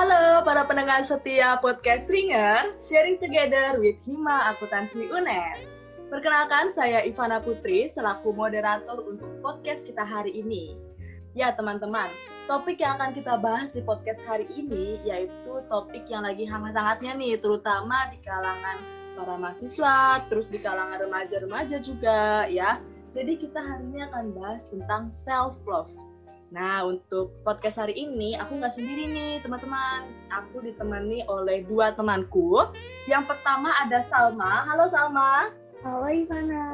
Halo para pendengar setia podcast Ringer, sharing together with Hima Akuntansi UNES. Perkenalkan, saya Ivana Putri selaku moderator untuk podcast kita hari ini. Ya teman-teman, topik yang akan kita bahas di podcast hari ini yaitu topik yang lagi hangat-hangatnya nih, terutama di kalangan para mahasiswa, terus di kalangan remaja-remaja juga ya. Jadi kita hari ini akan bahas tentang self-love. Nah, untuk podcast hari ini aku nggak sendiri nih, teman-teman. Aku ditemani oleh dua temanku. Yang pertama ada Salma. Halo Salma. Halo Ivana.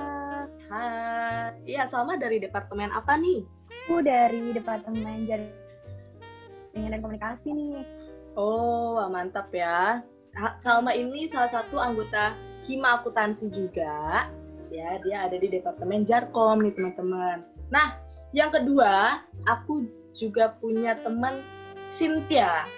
Hai. Iya, Salma dari departemen apa nih? Aku dari Departemen Jaringan dan Komunikasi nih. Oh, wah, mantap ya. Salma ini salah satu anggota Hima Akuntansi juga. Ya, dia ada di Departemen Jarkom nih, teman-teman. Nah, yang kedua, aku juga punya teman Cynthia.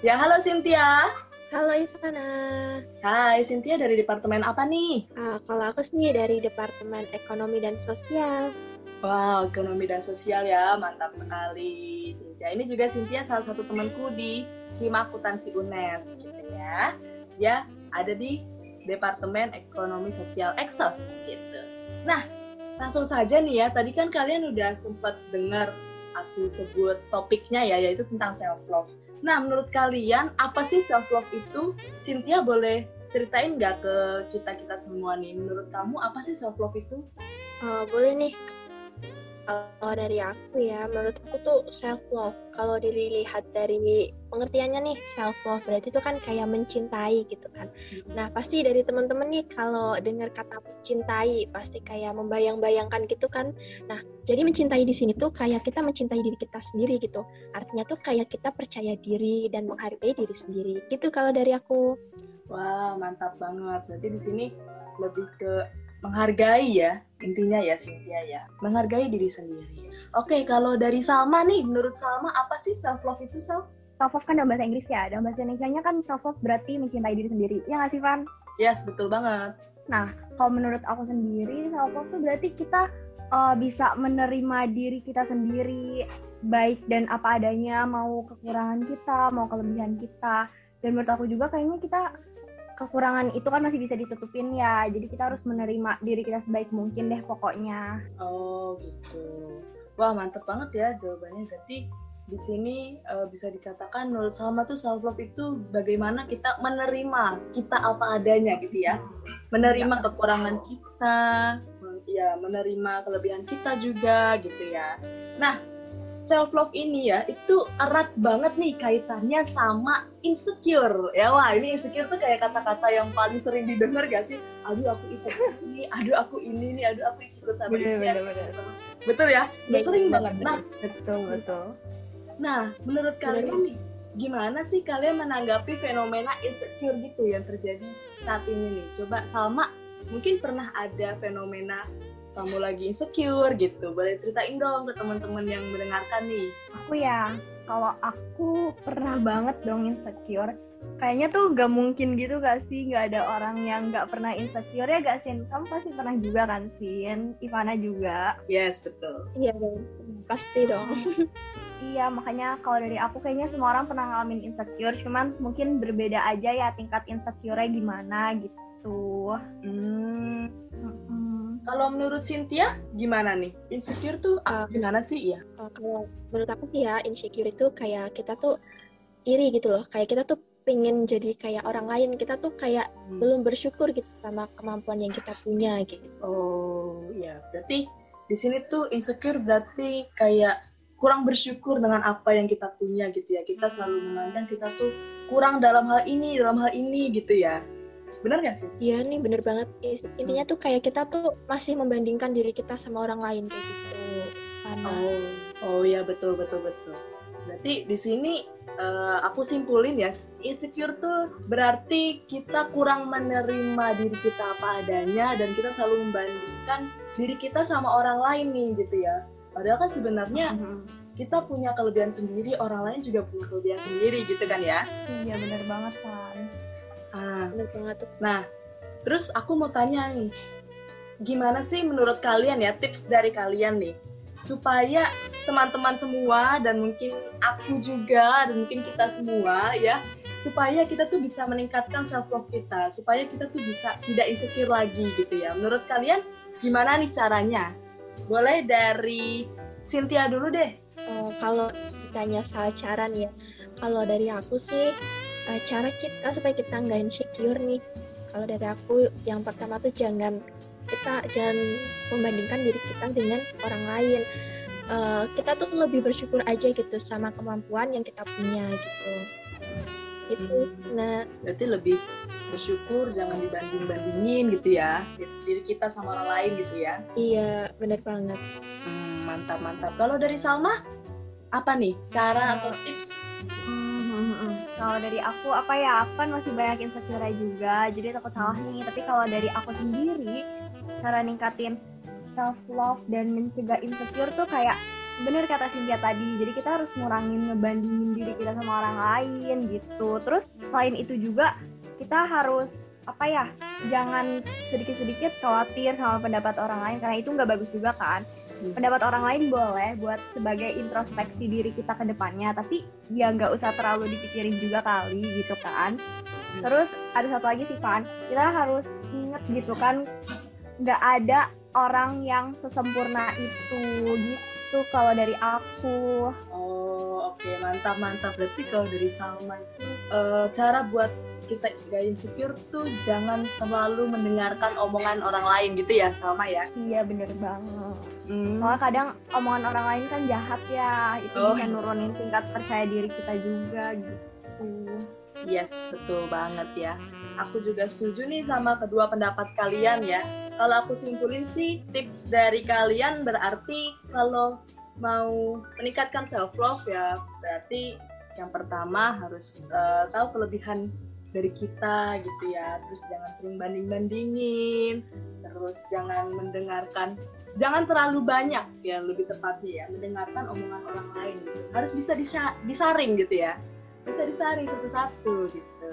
Ya, halo Cynthia. Halo Ivana. Hai, Cynthia dari departemen apa nih? Uh, kalau aku sih dari Departemen Ekonomi dan Sosial. Wow, ekonomi dan sosial ya, mantap sekali. Cynthia ini juga Cynthia salah satu temanku di Hima Akuntansi UNES gitu ya. Ya, ada di Departemen Ekonomi Sosial Exos gitu. Nah, langsung saja nih ya, tadi kan kalian udah sempat dengar aku sebut topiknya ya, yaitu tentang self love. Nah, menurut kalian apa sih self love itu? Cynthia boleh ceritain nggak ke kita kita semua nih? Menurut kamu apa sih self love itu? Uh, boleh nih. Kalau dari aku ya, menurut aku tuh self love. Kalau dilihat dari pengertiannya nih self love berarti itu kan kayak mencintai gitu kan. Nah pasti dari teman-teman nih kalau dengar kata mencintai pasti kayak membayang-bayangkan gitu kan. Nah jadi mencintai di sini tuh kayak kita mencintai diri kita sendiri gitu. Artinya tuh kayak kita percaya diri dan menghargai diri sendiri. Gitu kalau dari aku. Wah mantap banget. Berarti di sini lebih ke menghargai ya intinya ya Cynthia ya. Menghargai diri sendiri. Oke kalau dari Salma nih menurut Salma apa sih self love itu self self love kan dalam bahasa Inggris ya. Dalam bahasa Indonesia kan self love berarti mencintai diri sendiri. Ya nggak sih Van? Yes betul banget. Nah kalau menurut aku sendiri self love itu berarti kita uh, bisa menerima diri kita sendiri baik dan apa adanya mau kekurangan kita mau kelebihan kita. Dan menurut aku juga kayaknya kita kekurangan itu kan masih bisa ditutupin ya. Jadi kita harus menerima diri kita sebaik mungkin deh pokoknya. Oh gitu. Wah mantep banget ya jawabannya. Berarti di sini uh, bisa dikatakan menurut Salma tuh self love itu bagaimana kita menerima kita apa adanya gitu ya. Menerima kekurangan kita ya menerima kelebihan kita juga gitu ya. Nah self love ini ya itu erat banget nih kaitannya sama insecure. Ya wah ini insecure tuh kayak kata-kata yang paling sering didengar gak sih? Aduh aku insecure ini aduh aku ini nih aduh aku insecure sama bener, ini bener, bener. betul ya? Bener, sering banget. bener. nah betul betul. nah menurut kalian nih gimana sih kalian menanggapi fenomena insecure gitu yang terjadi saat ini nih? Coba Salma mungkin pernah ada fenomena kamu lagi insecure gitu boleh ceritain dong ke teman-teman yang mendengarkan nih. Aku ya kalau aku pernah banget dong insecure. Kayaknya tuh gak mungkin gitu gak sih? Gak ada orang yang gak pernah insecure ya gak Sin? Kamu pasti pernah juga kan Sin? Ivana juga. Yes betul. Iya dong pasti dong. Iya makanya kalau dari aku kayaknya semua orang pernah ngalamin insecure. Cuman mungkin berbeda aja ya tingkat insecure-nya gimana gitu. Hmm. Kalau menurut Cynthia gimana nih? Insecure tuh uh, gimana sih ya? Uh, kalau menurut aku sih ya insecure itu kayak kita tuh iri gitu loh. Kayak kita tuh pengen jadi kayak orang lain. Kita tuh kayak hmm. belum bersyukur gitu sama kemampuan yang kita punya gitu. Oh ya, berarti di sini tuh insecure berarti kayak kurang bersyukur dengan apa yang kita punya gitu ya. Kita selalu memandang kita tuh kurang dalam hal ini, dalam hal ini gitu ya bener gak sih? Iya nih bener banget. Intinya tuh kayak kita tuh masih membandingkan diri kita sama orang lain kayak gitu sama oh oh ya betul betul betul. Berarti di sini uh, aku simpulin ya insecure tuh berarti kita kurang menerima diri kita apa adanya dan kita selalu membandingkan diri kita sama orang lain nih gitu ya. Padahal kan sebenarnya mm -hmm. kita punya kelebihan sendiri orang lain juga punya kelebihan sendiri gitu kan ya? Iya bener banget kan Ah, nah, terus aku mau tanya nih, gimana sih menurut kalian ya tips dari kalian nih supaya teman-teman semua dan mungkin aku juga dan mungkin kita semua ya supaya kita tuh bisa meningkatkan self love kita supaya kita tuh bisa tidak insecure lagi gitu ya. Menurut kalian gimana nih caranya? Boleh dari Cynthia dulu deh. Oh, kalau ditanya soal cara nih ya kalau dari aku sih uh, cara kita supaya kita nggak insecure nih. Kalau dari aku yang pertama tuh jangan kita jangan membandingkan diri kita dengan orang lain. Uh, kita tuh lebih bersyukur aja gitu sama kemampuan yang kita punya gitu. Itu hmm. nah. Berarti lebih bersyukur jangan dibanding bandingin gitu ya diri kita sama orang lain gitu ya. Iya benar banget. Hmm, mantap mantap. Kalau dari Salma apa nih cara atau tips. Kalau dari aku apa ya aku kan masih banyak insecure juga jadi takut salah nih. Tapi kalau dari aku sendiri cara ningkatin self love dan mencegah insecure tuh kayak bener kata Cynthia tadi jadi kita harus ngurangin ngebandingin diri kita sama orang lain gitu. Terus selain itu juga kita harus apa ya jangan sedikit-sedikit khawatir sama pendapat orang lain karena itu nggak bagus juga kan. hmm. Pendapat orang lain boleh buat sebagai introspeksi diri kita ke depannya tapi ya nggak usah terlalu dipikirin juga kali gitu kan hmm. terus ada satu lagi sih Pan kita harus inget gitu kan nggak ada orang yang sesempurna itu gitu itu kalau dari aku. Oh, oke, okay. mantap mantap. Berarti kalau dari Salma itu uh, cara buat kita gak insecure tuh jangan terlalu mendengarkan omongan orang lain gitu ya Salma ya? Iya bener banget. Hmm. soalnya kadang omongan orang lain kan jahat ya itu oh. bisa nurunin tingkat percaya diri kita juga gitu. Yes betul banget ya. Aku juga setuju nih sama kedua pendapat kalian ya. Kalau aku simpulin sih tips dari kalian berarti kalau mau meningkatkan self love ya berarti yang pertama harus uh, tahu kelebihan dari kita gitu ya. Terus jangan sering banding bandingin terus jangan mendengarkan jangan terlalu banyak ya lebih tepatnya ya mendengarkan omongan orang lain gitu. harus bisa disa disaring gitu ya. Bisa disaring satu-satu gitu.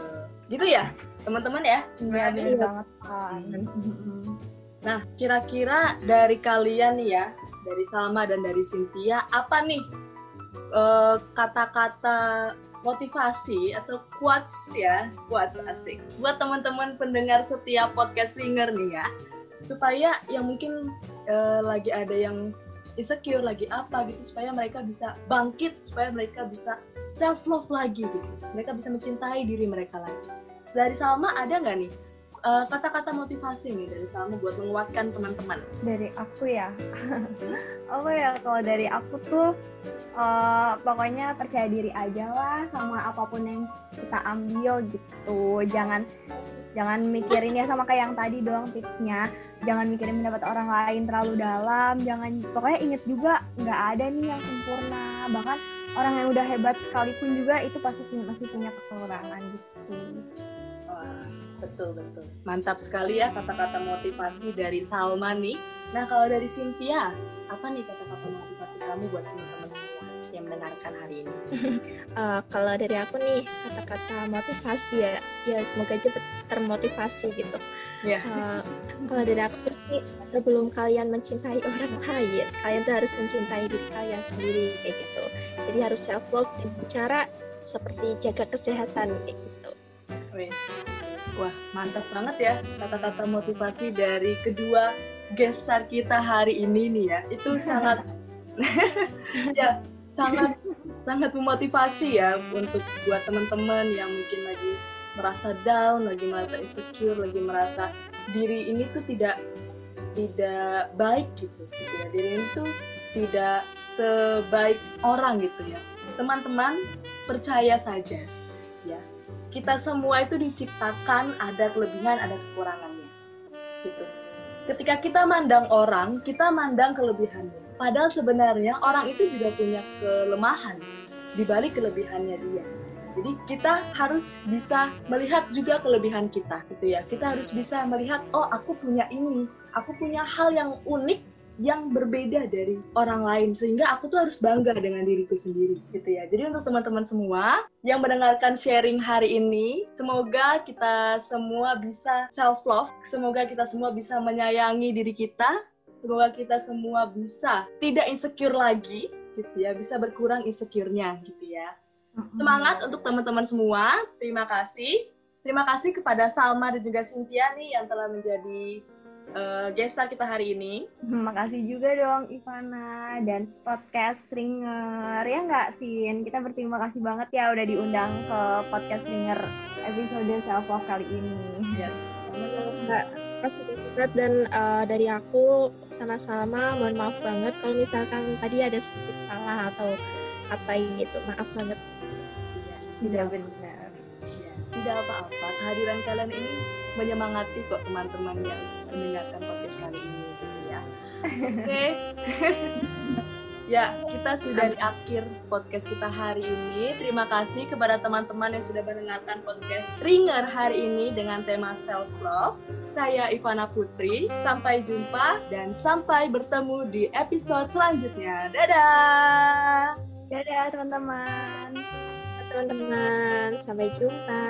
Gitu ya teman-teman ya. Iya banget kan Nah, kira-kira dari kalian nih ya, dari Salma dan dari Cynthia, apa nih eh, kata-kata uh, motivasi atau quotes ya, quotes asik. Buat teman-teman pendengar setiap podcast Ringer nih ya, supaya yang mungkin uh, lagi ada yang insecure lagi apa gitu supaya mereka bisa bangkit supaya mereka bisa self love lagi gitu. Mereka bisa mencintai diri mereka lagi. Dari Salma ada nggak nih eh, kata-kata motivasi nih dari kamu buat menguatkan teman-teman? Dari aku ya, apa ya kalau dari aku tuh uh, pokoknya percaya diri aja lah sama apa pun yang kita ambil gitu. Jangan jangan mikirin ya sama kayak yang tadi doang tipsnya. Jangan mikirin pendapat orang lain terlalu dalam. Jangan pokoknya inget juga nggak ada nih yang sempurna. Bahkan orang yang udah hebat sekalipun juga itu pasti masih punya kekurangan gitu betul betul. Mantap sekali ya kata-kata motivasi dari Salma nih. Nah kalau dari Cynthia, apa nih kata-kata motivasi kamu buat teman-teman semua yang mendengarkan hari ini? uh, kalau dari aku nih kata-kata motivasi ya, ya semoga aja termotivasi gitu. Yeah. Ya. Uh, kalau dari aku sih sebelum kalian mencintai orang lain, kalian tuh harus mencintai diri kalian sendiri kayak gitu. Jadi harus self love dan cara seperti jaga kesehatan kayak gitu. Wah, mantap banget ya kata-kata motivasi dari kedua guest star kita hari ini nih ya. Itu sangat ya sangat sangat memotivasi ya untuk buat teman-teman yang mungkin lagi merasa down, lagi merasa insecure, lagi merasa diri ini tuh tidak tidak baik gitu, gitu ya. Diri ini tuh tidak sebaik orang gitu ya. Teman-teman percaya saja kita semua itu diciptakan ada kelebihan, ada kekurangannya. Gitu. Ketika kita mandang orang, kita mandang kelebihannya. Padahal sebenarnya orang itu juga punya kelemahan di balik kelebihannya dia. Jadi kita harus bisa melihat juga kelebihan kita gitu ya. Kita harus bisa melihat oh aku punya ini, aku punya hal yang unik yang berbeda dari orang lain sehingga aku tuh harus bangga dengan diriku sendiri gitu ya. Jadi untuk teman-teman semua yang mendengarkan sharing hari ini, semoga kita semua bisa self love, semoga kita semua bisa menyayangi diri kita, semoga kita semua bisa tidak insecure lagi gitu ya, bisa berkurang insecure-nya gitu ya. Semangat untuk teman-teman semua. Terima kasih. Terima kasih kepada Salma dan juga Cynthia nih yang telah menjadi uh, gestar kita hari ini. Makasih juga dong Ivana dan podcast Ringer. Ya nggak Sin? Kita berterima kasih banget ya udah diundang ke podcast Ringer episode self love kali ini. Yes. Mbak, banget dan uh, dari aku sama-sama mohon maaf banget kalau misalkan tadi ada sedikit salah atau apa gitu. Maaf banget. Tidak benar. Iya. Tidak apa-apa. Kehadiran kalian ini menyemangati kok teman-teman yang mendengarkan podcast kali ini gitu ya. Oke. Okay. ya, kita sudah di akhir podcast kita hari ini. Terima kasih kepada teman-teman yang sudah mendengarkan podcast Ringer hari ini dengan tema self love. Saya Ivana Putri. Sampai jumpa dan sampai bertemu di episode selanjutnya. Dadah. Dadah teman-teman teman-teman. Sampai jumpa.